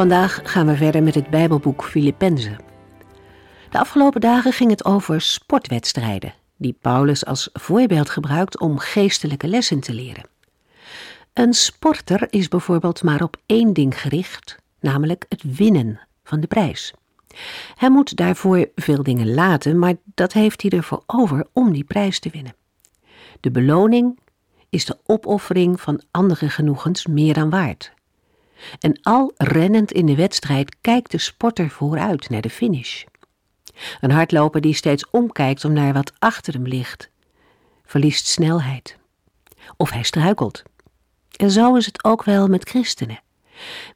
Vandaag gaan we verder met het Bijbelboek Filippenzen. De afgelopen dagen ging het over sportwedstrijden, die Paulus als voorbeeld gebruikt om geestelijke lessen te leren. Een sporter is bijvoorbeeld maar op één ding gericht, namelijk het winnen van de prijs. Hij moet daarvoor veel dingen laten, maar dat heeft hij ervoor over om die prijs te winnen. De beloning is de opoffering van andere genoegens meer dan waard. En al rennend in de wedstrijd kijkt de sporter vooruit naar de finish. Een hardloper die steeds omkijkt om naar wat achter hem ligt, verliest snelheid. Of hij struikelt. En zo is het ook wel met christenen.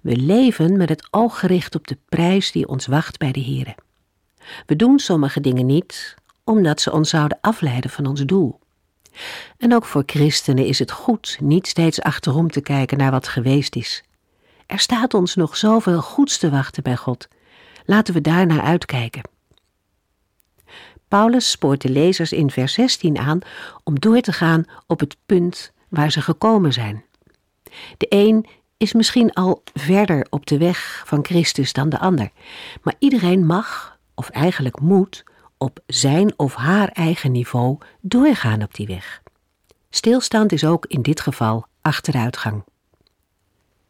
We leven met het oog gericht op de prijs die ons wacht bij de Here. We doen sommige dingen niet omdat ze ons zouden afleiden van ons doel. En ook voor christenen is het goed niet steeds achterom te kijken naar wat geweest is. Er staat ons nog zoveel goeds te wachten bij God. Laten we daar naar uitkijken. Paulus spoort de lezers in vers 16 aan om door te gaan op het punt waar ze gekomen zijn. De een is misschien al verder op de weg van Christus dan de ander, maar iedereen mag, of eigenlijk moet, op zijn of haar eigen niveau doorgaan op die weg. Stilstand is ook in dit geval achteruitgang.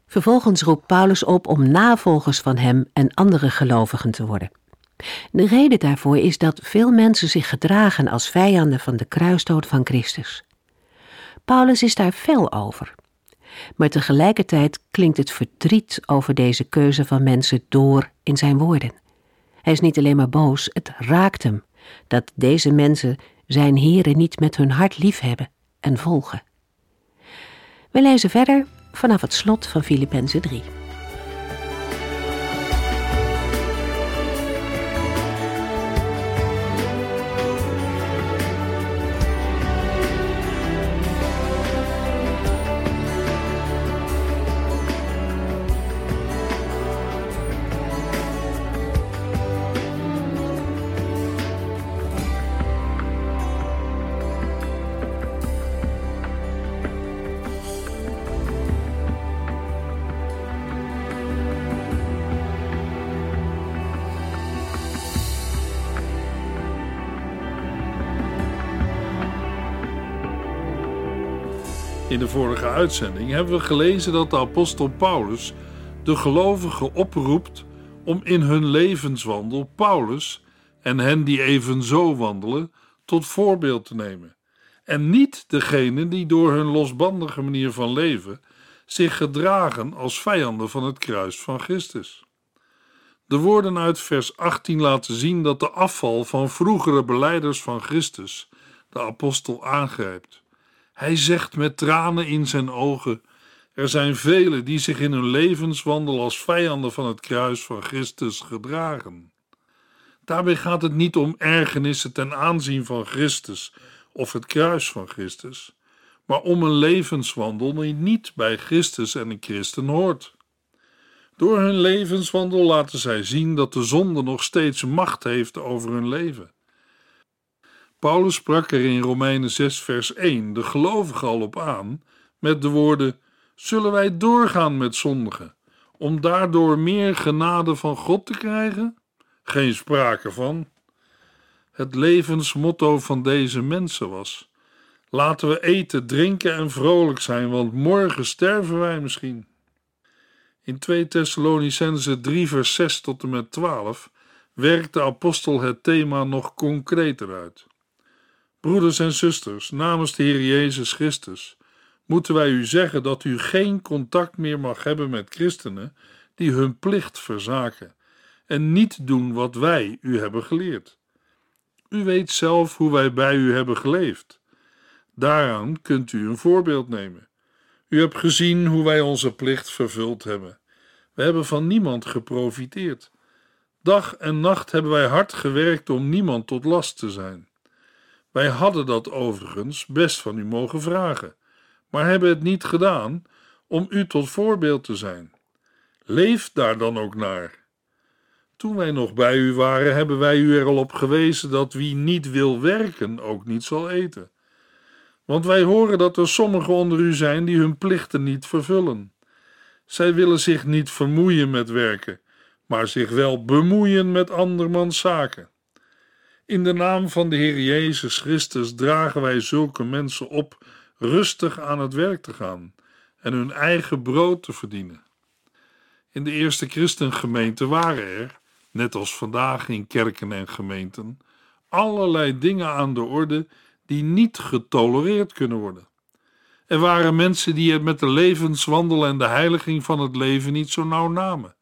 Vervolgens roept Paulus op om navolgers van hem en andere gelovigen te worden. De reden daarvoor is dat veel mensen zich gedragen als vijanden van de kruisdood van Christus. Paulus is daar fel over. Maar tegelijkertijd klinkt het verdriet over deze keuze van mensen door in zijn woorden. Hij is niet alleen maar boos, het raakt hem dat deze mensen zijn heren niet met hun hart liefhebben en volgen. We lezen verder vanaf het slot van Filippenzen 3. In de vorige uitzending hebben we gelezen dat de apostel Paulus de gelovigen oproept om in hun levenswandel Paulus en hen die evenzo wandelen tot voorbeeld te nemen. En niet degenen die door hun losbandige manier van leven zich gedragen als vijanden van het kruis van Christus. De woorden uit vers 18 laten zien dat de afval van vroegere beleiders van Christus de apostel aangrijpt. Hij zegt met tranen in zijn ogen: Er zijn velen die zich in hun levenswandel als vijanden van het kruis van Christus gedragen. Daarbij gaat het niet om ergernissen ten aanzien van Christus of het kruis van Christus, maar om een levenswandel die niet bij Christus en een christen hoort. Door hun levenswandel laten zij zien dat de zonde nog steeds macht heeft over hun leven. Paulus sprak er in Romeinen 6, vers 1 de gelovigen al op aan met de woorden: Zullen wij doorgaan met zondigen, om daardoor meer genade van God te krijgen? Geen sprake van. Het levensmotto van deze mensen was: Laten we eten, drinken en vrolijk zijn, want morgen sterven wij misschien. In 2 Thessalonicense 3, vers 6 tot en met 12 werkt de apostel het thema nog concreter uit. Broeders en zusters, namens de Heer Jezus Christus, moeten wij u zeggen dat u geen contact meer mag hebben met christenen die hun plicht verzaken en niet doen wat wij u hebben geleerd. U weet zelf hoe wij bij u hebben geleefd. Daaraan kunt u een voorbeeld nemen. U hebt gezien hoe wij onze plicht vervuld hebben. We hebben van niemand geprofiteerd. Dag en nacht hebben wij hard gewerkt om niemand tot last te zijn. Wij hadden dat overigens best van u mogen vragen, maar hebben het niet gedaan om u tot voorbeeld te zijn. Leef daar dan ook naar. Toen wij nog bij u waren, hebben wij u er al op gewezen dat wie niet wil werken ook niet zal eten. Want wij horen dat er sommigen onder u zijn die hun plichten niet vervullen. Zij willen zich niet vermoeien met werken, maar zich wel bemoeien met andermans zaken. In de naam van de Heer Jezus Christus dragen wij zulke mensen op rustig aan het werk te gaan en hun eigen brood te verdienen. In de eerste christengemeente waren er, net als vandaag in kerken en gemeenten, allerlei dingen aan de orde die niet getolereerd kunnen worden. Er waren mensen die het met de levenswandel en de heiliging van het leven niet zo nauw namen.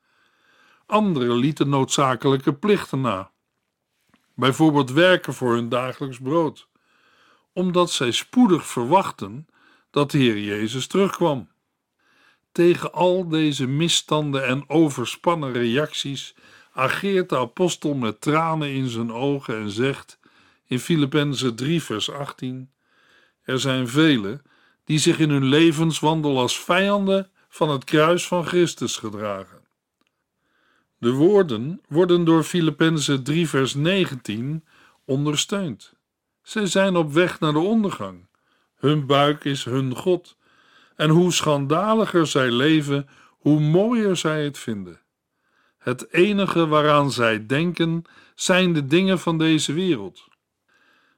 Anderen lieten noodzakelijke plichten na. Bijvoorbeeld werken voor hun dagelijks brood, omdat zij spoedig verwachten dat de Heer Jezus terugkwam. Tegen al deze misstanden en overspannen reacties ageert de apostel met tranen in zijn ogen en zegt in Filippenzen 3 vers 18 Er zijn velen die zich in hun levenswandel als vijanden van het kruis van Christus gedragen. De woorden worden door Filippenzen 3 vers 19 ondersteund. Zij zijn op weg naar de ondergang. Hun buik is hun God. En hoe schandaliger zij leven, hoe mooier zij het vinden. Het enige waaraan zij denken zijn de dingen van deze wereld.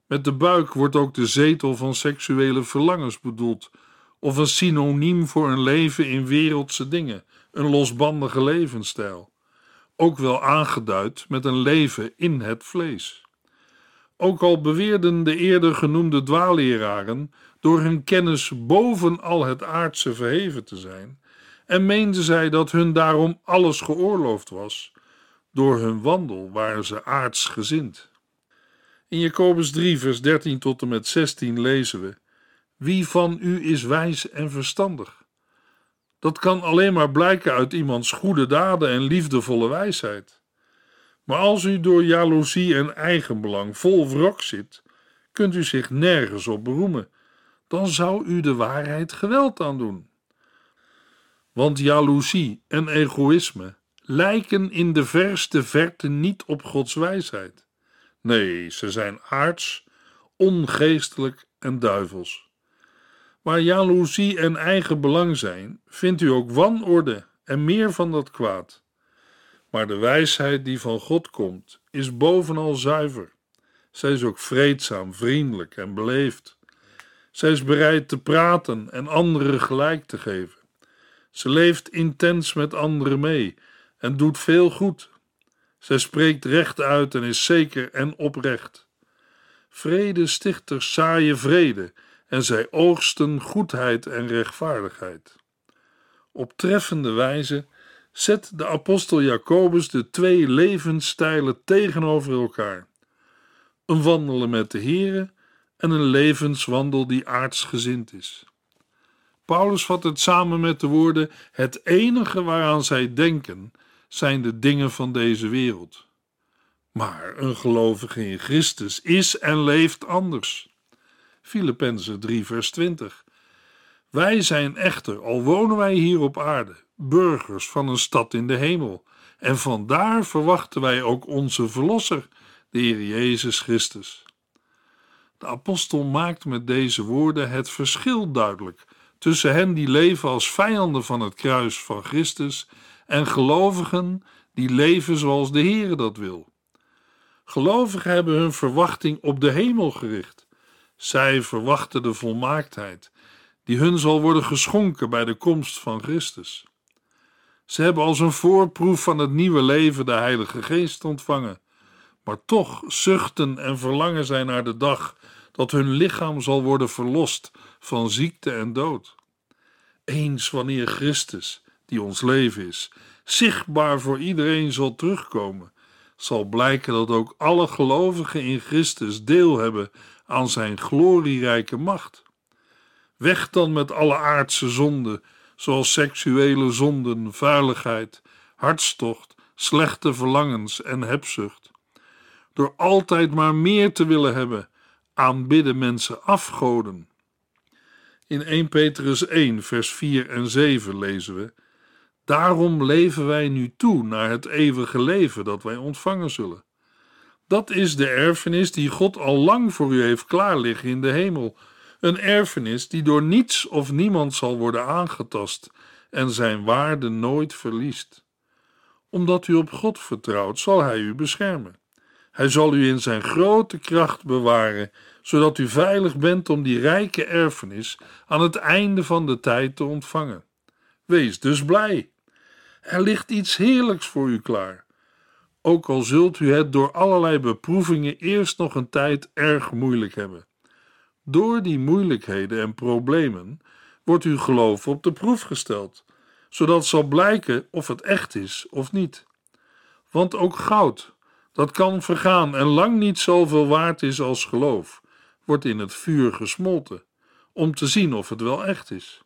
Met de buik wordt ook de zetel van seksuele verlangens bedoeld, of een synoniem voor een leven in wereldse dingen, een losbandige levensstijl, ook wel aangeduid met een leven in het vlees. Ook al beweerden de eerder genoemde dwaalleraren door hun kennis boven al het aardse verheven te zijn, en meenden zij dat hun daarom alles geoorloofd was, door hun wandel waren ze aardsgezind. In Jacobus 3, vers 13 tot en met 16 lezen we: Wie van u is wijs en verstandig? Dat kan alleen maar blijken uit iemands goede daden en liefdevolle wijsheid. Maar als u door jaloezie en eigenbelang vol wrok zit, kunt u zich nergens op beroemen. Dan zou u de waarheid geweld aandoen. Want jaloezie en egoïsme lijken in de verste verte niet op Gods wijsheid. Nee, ze zijn aards, ongeestelijk en duivels. Waar jaloezie en eigen belang zijn, vindt u ook wanorde en meer van dat kwaad. Maar de wijsheid die van God komt, is bovenal zuiver. Zij is ook vreedzaam, vriendelijk en beleefd. Zij is bereid te praten en anderen gelijk te geven. Ze leeft intens met anderen mee en doet veel goed. Zij spreekt recht uit en is zeker en oprecht. Vredestichters zaaien vrede en zij oogsten goedheid en rechtvaardigheid. Op treffende wijze zet de apostel Jacobus de twee levensstijlen tegenover elkaar: een wandelen met de Here en een levenswandel die aardsgezind is. Paulus vat het samen met de woorden: Het enige waaraan zij denken zijn de dingen van deze wereld. Maar een gelovige in Christus is en leeft anders. Filippenzen 3, vers 20. Wij zijn echter, al wonen wij hier op aarde, burgers van een stad in de hemel, en vandaar verwachten wij ook onze Verlosser, de Heer Jezus Christus. De apostel maakt met deze woorden het verschil duidelijk tussen hen die leven als vijanden van het kruis van Christus en gelovigen die leven zoals de Heer dat wil. Gelovigen hebben hun verwachting op de hemel gericht. Zij verwachten de volmaaktheid die hun zal worden geschonken bij de komst van Christus. Ze hebben als een voorproef van het nieuwe leven de Heilige Geest ontvangen, maar toch zuchten en verlangen zij naar de dag dat hun lichaam zal worden verlost van ziekte en dood. Eens wanneer Christus, die ons leven is, zichtbaar voor iedereen zal terugkomen, zal blijken dat ook alle gelovigen in Christus deel hebben aan zijn glorierijke macht. Weg dan met alle aardse zonden, zoals seksuele zonden, vuiligheid, hartstocht, slechte verlangens en hebzucht. Door altijd maar meer te willen hebben, aanbidden mensen afgoden. In 1 Petrus 1, vers 4 en 7 lezen we: Daarom leven wij nu toe naar het eeuwige leven dat wij ontvangen zullen. Dat is de erfenis die God al lang voor u heeft klaar liggen in de hemel. Een erfenis die door niets of niemand zal worden aangetast en zijn waarde nooit verliest. Omdat u op God vertrouwt, zal Hij u beschermen. Hij zal u in zijn grote kracht bewaren, zodat u veilig bent om die rijke erfenis aan het einde van de tijd te ontvangen. Wees dus blij. Er ligt iets heerlijks voor u klaar. Ook al zult u het door allerlei beproevingen eerst nog een tijd erg moeilijk hebben. Door die moeilijkheden en problemen wordt uw geloof op de proef gesteld, zodat zal blijken of het echt is of niet. Want ook goud, dat kan vergaan en lang niet zoveel waard is als geloof, wordt in het vuur gesmolten, om te zien of het wel echt is.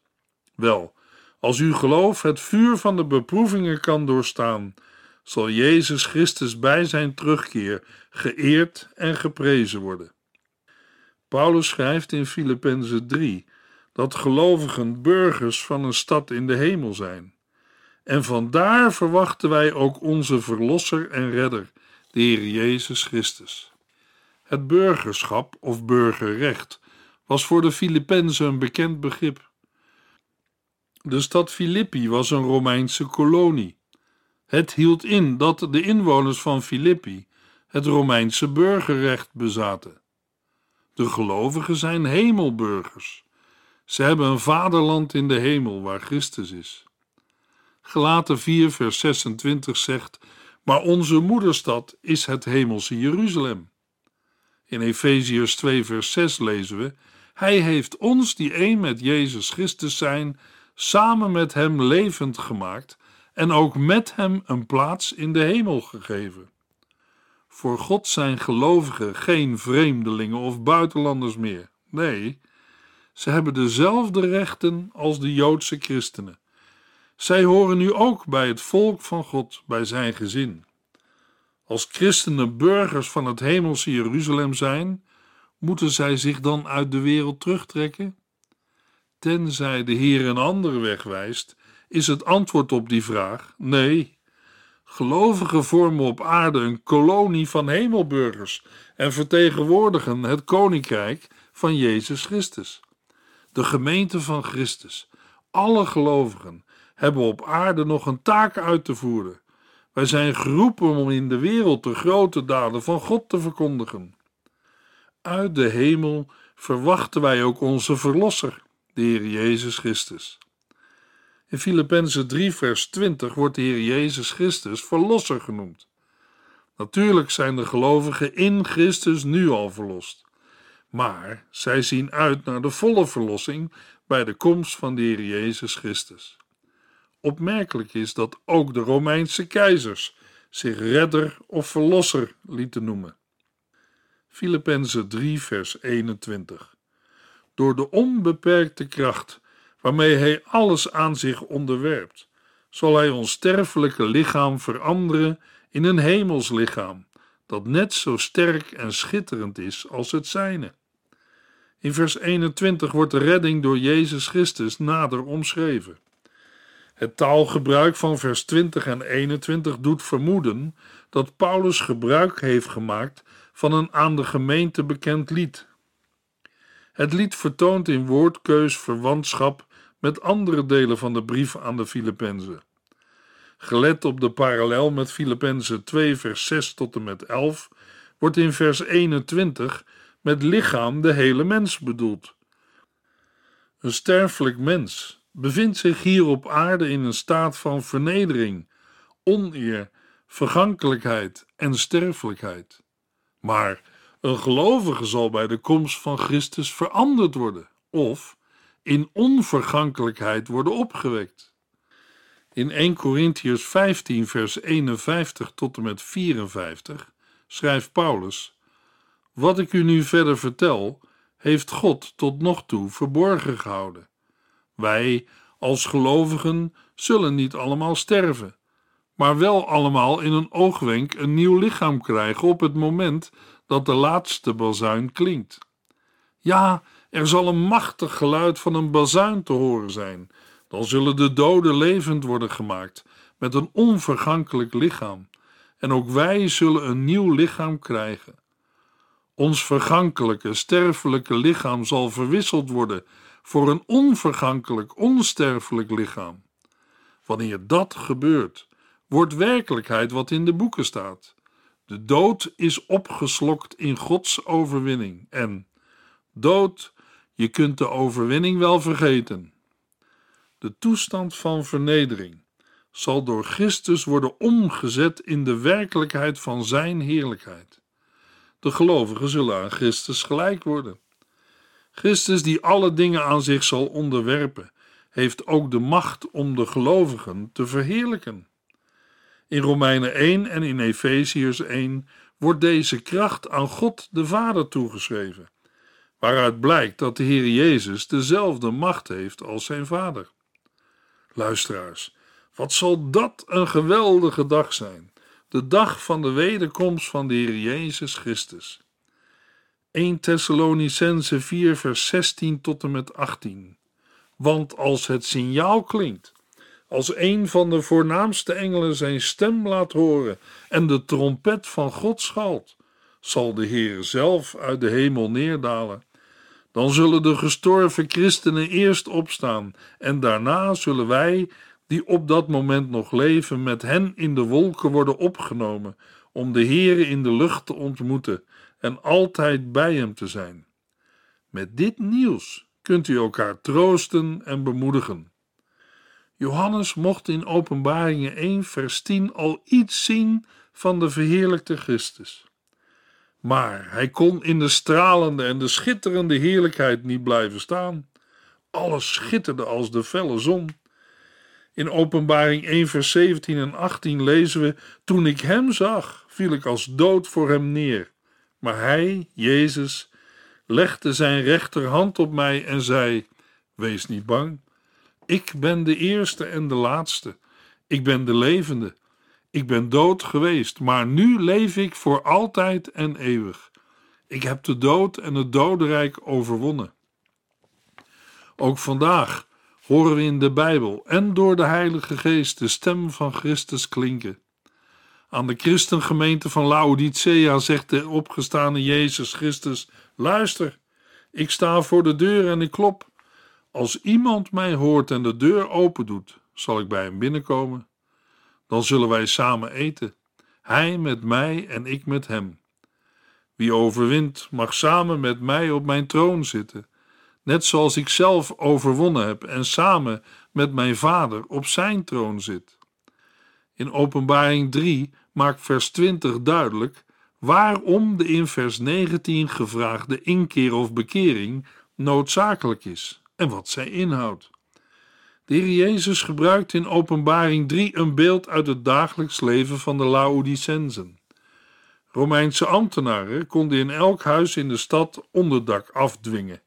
Wel, als uw geloof het vuur van de beproevingen kan doorstaan, zal Jezus Christus bij zijn terugkeer geëerd en geprezen worden. Paulus schrijft in Filippenzen 3 dat gelovigen burgers van een stad in de hemel zijn. En vandaar verwachten wij ook onze Verlosser en Redder, de Heer Jezus Christus. Het burgerschap of burgerrecht was voor de Filippenzen een bekend begrip. De stad Filippi was een Romeinse kolonie. Het hield in dat de inwoners van Filippi het Romeinse burgerrecht bezaten. De gelovigen zijn hemelburgers. Ze hebben een vaderland in de hemel waar Christus is. Gelaten 4, vers 26 zegt: Maar onze moederstad is het hemelse Jeruzalem. In Efeziërs 2, vers 6 lezen we: Hij heeft ons, die één met Jezus Christus zijn, samen met Hem levend gemaakt en ook met Hem een plaats in de hemel gegeven. Voor God zijn gelovigen geen vreemdelingen of buitenlanders meer. Nee, ze hebben dezelfde rechten als de Joodse christenen. Zij horen nu ook bij het volk van God, bij zijn gezin. Als christenen burgers van het hemelse Jeruzalem zijn, moeten zij zich dan uit de wereld terugtrekken? Tenzij de Heer een andere weg wijst, is het antwoord op die vraag nee. Gelovigen vormen op aarde een kolonie van hemelburgers en vertegenwoordigen het koninkrijk van Jezus Christus. De gemeente van Christus, alle gelovigen, hebben op aarde nog een taak uit te voeren. Wij zijn geroepen om in de wereld de grote daden van God te verkondigen. Uit de hemel verwachten wij ook onze Verlosser, de Heer Jezus Christus. In Filippenzen 3, vers 20 wordt de Heer Jezus Christus Verlosser genoemd. Natuurlijk zijn de gelovigen in Christus nu al verlost, maar zij zien uit naar de volle verlossing bij de komst van de Heer Jezus Christus. Opmerkelijk is dat ook de Romeinse keizers zich redder of verlosser lieten noemen. Filippenzen 3, vers 21. Door de onbeperkte kracht waarmee hij alles aan zich onderwerpt, zal hij ons sterfelijke lichaam veranderen in een hemels lichaam, dat net zo sterk en schitterend is als het zijne. In vers 21 wordt de redding door Jezus Christus nader omschreven. Het taalgebruik van vers 20 en 21 doet vermoeden dat Paulus gebruik heeft gemaakt van een aan de gemeente bekend lied. Het lied vertoont in woordkeus verwantschap met andere delen van de brief aan de Filippenzen. Gelet op de parallel met Filippenzen 2 vers 6 tot en met 11 wordt in vers 21 met lichaam de hele mens bedoeld. Een sterfelijk mens bevindt zich hier op aarde in een staat van vernedering, oneer, vergankelijkheid en sterfelijkheid. Maar een gelovige zal bij de komst van Christus veranderd worden, of in onvergankelijkheid worden opgewekt. In 1 Corinthians 15, vers 51 tot en met 54 schrijft Paulus: Wat ik u nu verder vertel, heeft God tot nog toe verborgen gehouden. Wij, als gelovigen zullen niet allemaal sterven, maar wel allemaal in een oogwenk een nieuw lichaam krijgen op het moment dat de laatste bazuin klinkt. Ja, er zal een machtig geluid van een bazuin te horen zijn. Dan zullen de doden levend worden gemaakt met een onvergankelijk lichaam. En ook wij zullen een nieuw lichaam krijgen. Ons vergankelijke, sterfelijke lichaam zal verwisseld worden voor een onvergankelijk, onsterfelijk lichaam. Wanneer dat gebeurt, wordt werkelijkheid wat in de boeken staat. De dood is opgeslokt in Gods overwinning. En dood, je kunt de overwinning wel vergeten. De toestand van vernedering zal door Christus worden omgezet in de werkelijkheid van Zijn heerlijkheid. De gelovigen zullen aan Christus gelijk worden. Christus, die alle dingen aan zich zal onderwerpen, heeft ook de macht om de gelovigen te verheerlijken. In Romeinen 1 en in Efeziërs 1 wordt deze kracht aan God de Vader toegeschreven, waaruit blijkt dat de Heer Jezus dezelfde macht heeft als zijn Vader. Luisteraars, wat zal dat een geweldige dag zijn, de dag van de wederkomst van de Heer Jezus Christus. 1 Thessalonicense 4 vers 16 tot en met 18. Want als het signaal klinkt, als een van de voornaamste engelen zijn stem laat horen en de trompet van God schalt, zal de Heer zelf uit de hemel neerdalen. Dan zullen de gestorven christenen eerst opstaan en daarna zullen wij, die op dat moment nog leven, met hen in de wolken worden opgenomen om de Heere in de lucht te ontmoeten en altijd bij hem te zijn. Met dit nieuws kunt u elkaar troosten en bemoedigen. Johannes mocht in Openbaringen 1, vers 10 al iets zien van de verheerlijkte Christus. Maar hij kon in de stralende en de schitterende heerlijkheid niet blijven staan. Alles schitterde als de felle zon. In Openbaring 1, vers 17 en 18 lezen we: Toen ik hem zag, viel ik als dood voor hem neer. Maar hij, Jezus, legde zijn rechterhand op mij en zei: Wees niet bang. Ik ben de eerste en de laatste. Ik ben de levende. Ik ben dood geweest, maar nu leef ik voor altijd en eeuwig. Ik heb de dood en het dodenrijk overwonnen. Ook vandaag horen we in de Bijbel en door de Heilige Geest de stem van Christus klinken. Aan de christengemeente van Laodicea zegt de opgestane Jezus Christus: Luister, ik sta voor de deur en ik klop. Als iemand mij hoort en de deur open doet, zal ik bij hem binnenkomen. Dan zullen wij samen eten, hij met mij en ik met hem. Wie overwint, mag samen met mij op mijn troon zitten, net zoals ik zelf overwonnen heb en samen met mijn Vader op zijn troon zit. In Openbaring 3 maakt vers 20 duidelijk waarom de in vers 19 gevraagde inkeer of bekering noodzakelijk is en wat zij inhoudt. De Heer Jezus gebruikt in Openbaring 3 een beeld uit het dagelijks leven van de Laodicensen. Romeinse ambtenaren konden in elk huis in de stad onderdak afdwingen.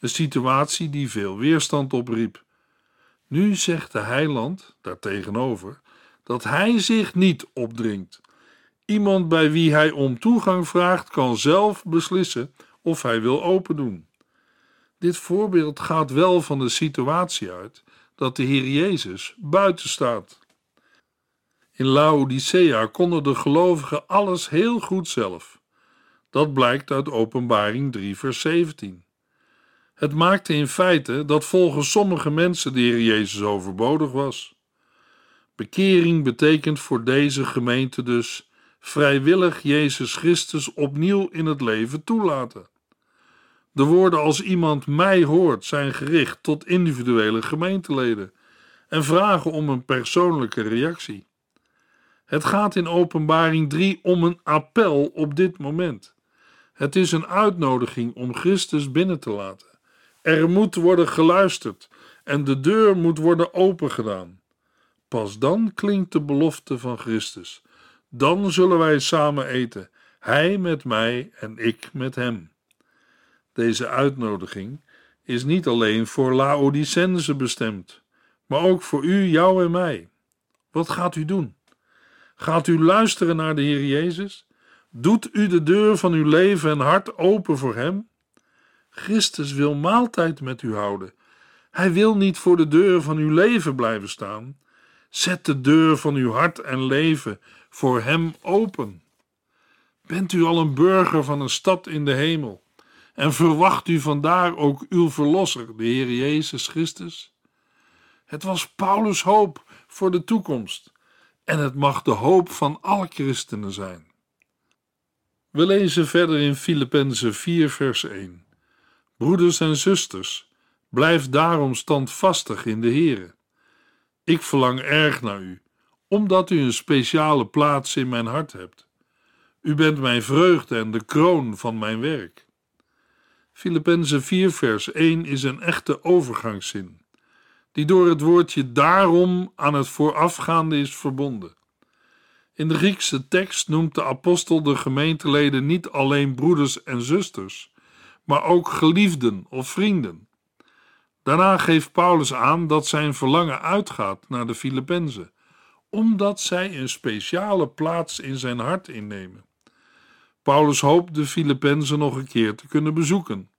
Een situatie die veel weerstand opriep. Nu zegt de heiland daartegenover dat hij zich niet opdringt. Iemand bij wie hij om toegang vraagt, kan zelf beslissen of hij wil opendoen. Dit voorbeeld gaat wel van de situatie uit dat de Heer Jezus buiten staat. In Laodicea konden de gelovigen alles heel goed zelf. Dat blijkt uit Openbaring 3, vers 17. Het maakte in feite dat volgens sommige mensen de Heer Jezus overbodig was. Bekering betekent voor deze gemeente dus vrijwillig Jezus Christus opnieuw in het leven toelaten. De woorden als iemand mij hoort zijn gericht tot individuele gemeenteleden en vragen om een persoonlijke reactie. Het gaat in Openbaring 3 om een appel op dit moment. Het is een uitnodiging om Christus binnen te laten. Er moet worden geluisterd en de deur moet worden opengedaan. Pas dan klinkt de belofte van Christus. Dan zullen wij samen eten, Hij met mij en ik met Hem. Deze uitnodiging is niet alleen voor Laodicense bestemd. maar ook voor u, jou en mij. Wat gaat u doen? Gaat u luisteren naar de Heer Jezus? Doet u de deur van uw leven en hart open voor Hem? Christus wil maaltijd met u houden. Hij wil niet voor de deur van uw leven blijven staan. Zet de deur van uw hart en leven voor Hem open. Bent u al een burger van een stad in de hemel en verwacht u vandaar ook uw Verlosser, de Heer Jezus Christus? Het was Paulus' hoop voor de toekomst en het mag de hoop van alle christenen zijn. We lezen verder in Filippenzen 4, vers 1. Broeders en zusters, blijf daarom standvastig in de Here. Ik verlang erg naar u, omdat u een speciale plaats in mijn hart hebt. U bent mijn vreugde en de kroon van mijn werk. Filippenzen 4, vers 1 is een echte overgangszin, die door het woordje daarom aan het voorafgaande is verbonden. In de Griekse tekst noemt de apostel de gemeenteleden niet alleen broeders en zusters, maar ook geliefden of vrienden. Daarna geeft Paulus aan dat zijn verlangen uitgaat naar de Filippenzen, omdat zij een speciale plaats in zijn hart innemen. Paulus hoopt de Filippenzen nog een keer te kunnen bezoeken.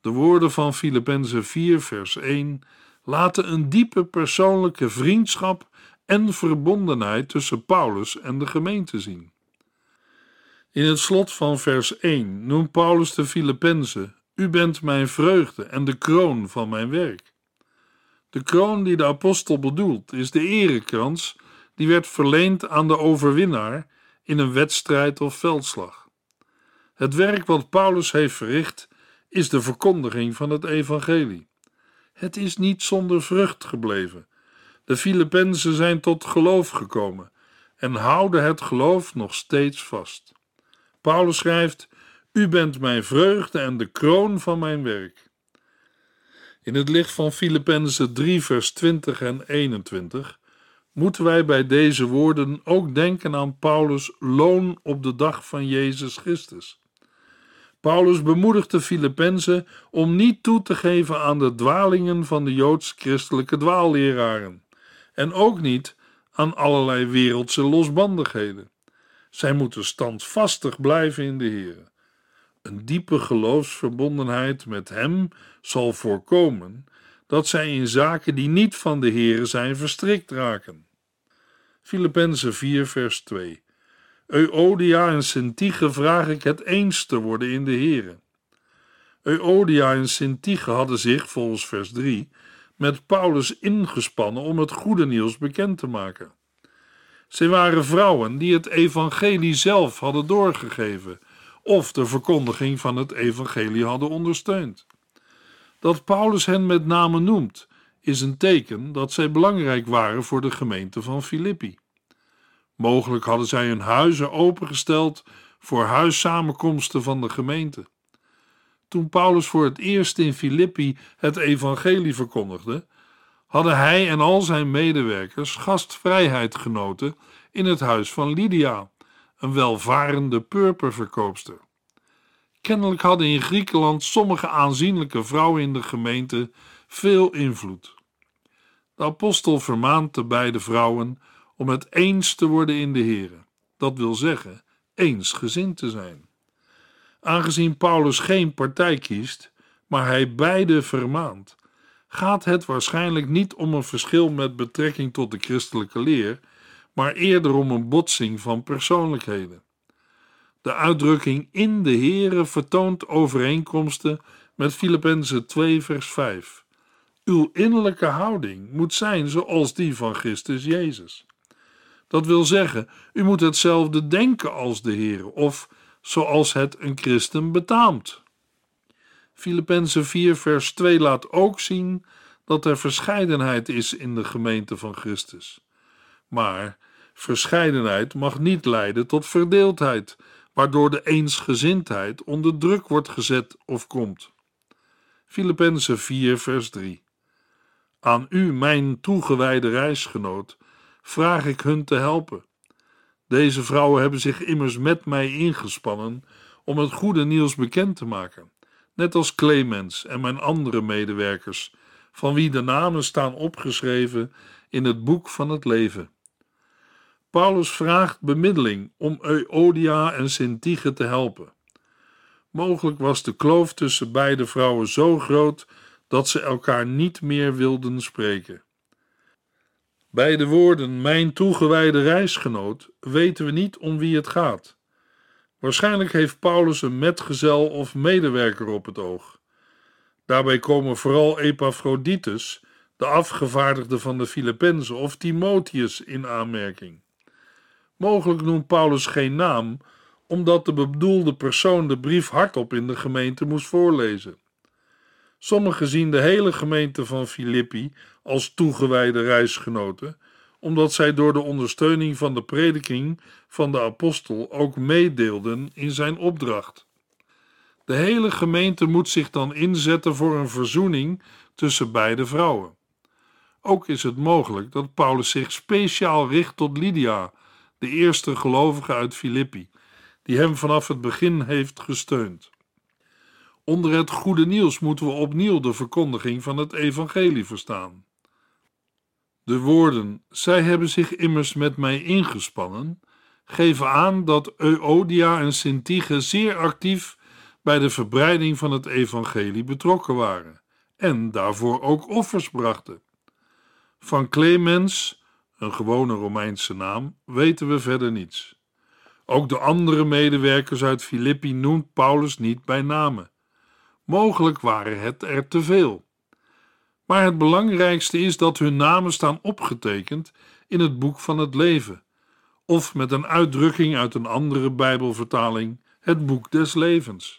De woorden van Filippenzen 4, vers 1 laten een diepe persoonlijke vriendschap en verbondenheid tussen Paulus en de gemeente zien. In het slot van vers 1 noemt Paulus de Filippenzen: U bent mijn vreugde en de kroon van mijn werk. De kroon die de apostel bedoelt is de erekrans die werd verleend aan de overwinnaar in een wedstrijd of veldslag. Het werk wat Paulus heeft verricht is de verkondiging van het evangelie. Het is niet zonder vrucht gebleven. De Filippenzen zijn tot geloof gekomen en houden het geloof nog steeds vast. Paulus schrijft: U bent mijn vreugde en de kroon van mijn werk. In het licht van Filippenzen 3, vers 20 en 21 moeten wij bij deze woorden ook denken aan Paulus' loon op de dag van Jezus Christus. Paulus bemoedigt de Filippenzen om niet toe te geven aan de dwalingen van de joods-christelijke dwaalleraren en ook niet aan allerlei wereldse losbandigheden. Zij moeten standvastig blijven in de Heer. Een diepe geloofsverbondenheid met Hem zal voorkomen dat zij in zaken die niet van de Heer zijn verstrikt raken. Filippenzen 4 vers 2 Euodia en Sintige vraag ik het eens te worden in de Heer. Euodia en Sintige hadden zich, volgens vers 3, met Paulus ingespannen om het goede nieuws bekend te maken. Zij waren vrouwen die het evangelie zelf hadden doorgegeven of de verkondiging van het evangelie hadden ondersteund. Dat Paulus hen met name noemt, is een teken dat zij belangrijk waren voor de gemeente van Filippi. Mogelijk hadden zij hun huizen opengesteld voor huissamenkomsten van de gemeente. Toen Paulus voor het eerst in Filippi het evangelie verkondigde, hadden hij en al zijn medewerkers gastvrijheid genoten in het huis van Lydia, een welvarende purperverkoopster. Kennelijk hadden in Griekenland sommige aanzienlijke vrouwen in de gemeente veel invloed. De apostel vermaant de beide vrouwen om het eens te worden in de Here, dat wil zeggen, eensgezind te zijn. Aangezien Paulus geen partij kiest, maar hij beide vermaant, gaat het waarschijnlijk niet om een verschil met betrekking tot de christelijke leer, maar eerder om een botsing van persoonlijkheden. De uitdrukking in de Here vertoont overeenkomsten met Filippenzen 2 vers 5. Uw innerlijke houding moet zijn zoals die van Christus Jezus. Dat wil zeggen, u moet hetzelfde denken als de Heer, of zoals het een christen betaamt. Filippenzen 4 vers 2 laat ook zien dat er verscheidenheid is in de gemeente van Christus. Maar verscheidenheid mag niet leiden tot verdeeldheid, waardoor de eensgezindheid onder druk wordt gezet of komt. Filippenzen 4 vers 3 Aan u, mijn toegewijde reisgenoot, vraag ik hun te helpen. Deze vrouwen hebben zich immers met mij ingespannen om het goede nieuws bekend te maken, net als Clemens en mijn andere medewerkers van wie de namen staan opgeschreven in het boek van het leven. Paulus vraagt bemiddeling om Euodia en Sintige te helpen. Mogelijk was de kloof tussen beide vrouwen zo groot dat ze elkaar niet meer wilden spreken. Bij de woorden mijn toegewijde reisgenoot weten we niet om wie het gaat. Waarschijnlijk heeft Paulus een metgezel of medewerker op het oog. Daarbij komen vooral Epaphroditus, de afgevaardigde van de Filippenzen, of Timotheus in aanmerking. Mogelijk noemt Paulus geen naam, omdat de bedoelde persoon de brief hardop in de gemeente moest voorlezen. Sommigen zien de hele gemeente van Filippi als toegewijde reisgenoten, omdat zij door de ondersteuning van de prediking van de apostel ook meedeelden in zijn opdracht. De hele gemeente moet zich dan inzetten voor een verzoening tussen beide vrouwen. Ook is het mogelijk dat Paulus zich speciaal richt tot Lydia, de eerste gelovige uit Filippi, die hem vanaf het begin heeft gesteund. Onder het goede nieuws moeten we opnieuw de verkondiging van het evangelie verstaan. De woorden, zij hebben zich immers met mij ingespannen, geven aan dat Euodia en Sintige zeer actief bij de verbreiding van het evangelie betrokken waren en daarvoor ook offers brachten. Van Clemens, een gewone Romeinse naam, weten we verder niets. Ook de andere medewerkers uit Filippi noemt Paulus niet bij name. Mogelijk waren het er te veel. Maar het belangrijkste is dat hun namen staan opgetekend in het boek van het leven, of met een uitdrukking uit een andere Bijbelvertaling, het boek des levens.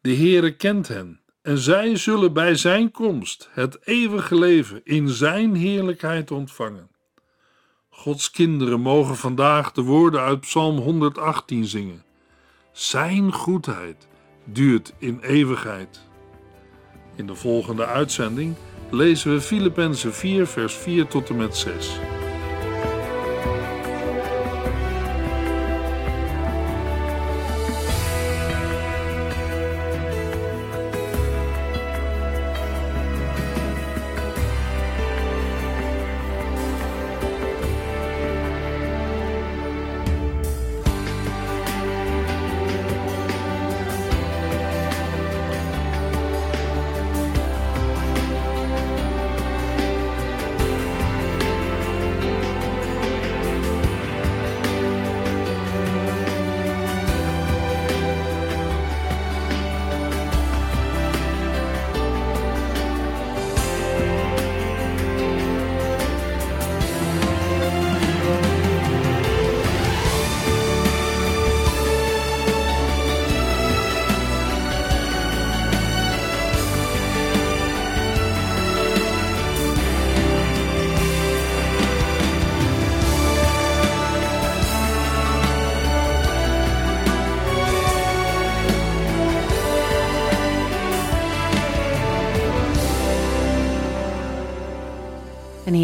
De Heere kent hen, en zij zullen bij zijn komst het eeuwige leven in zijn heerlijkheid ontvangen. Gods kinderen mogen vandaag de woorden uit Psalm 118 zingen. Zijn goedheid duurt in eeuwigheid. In de volgende uitzending lezen we Filippenzen 4, vers 4 tot en met 6.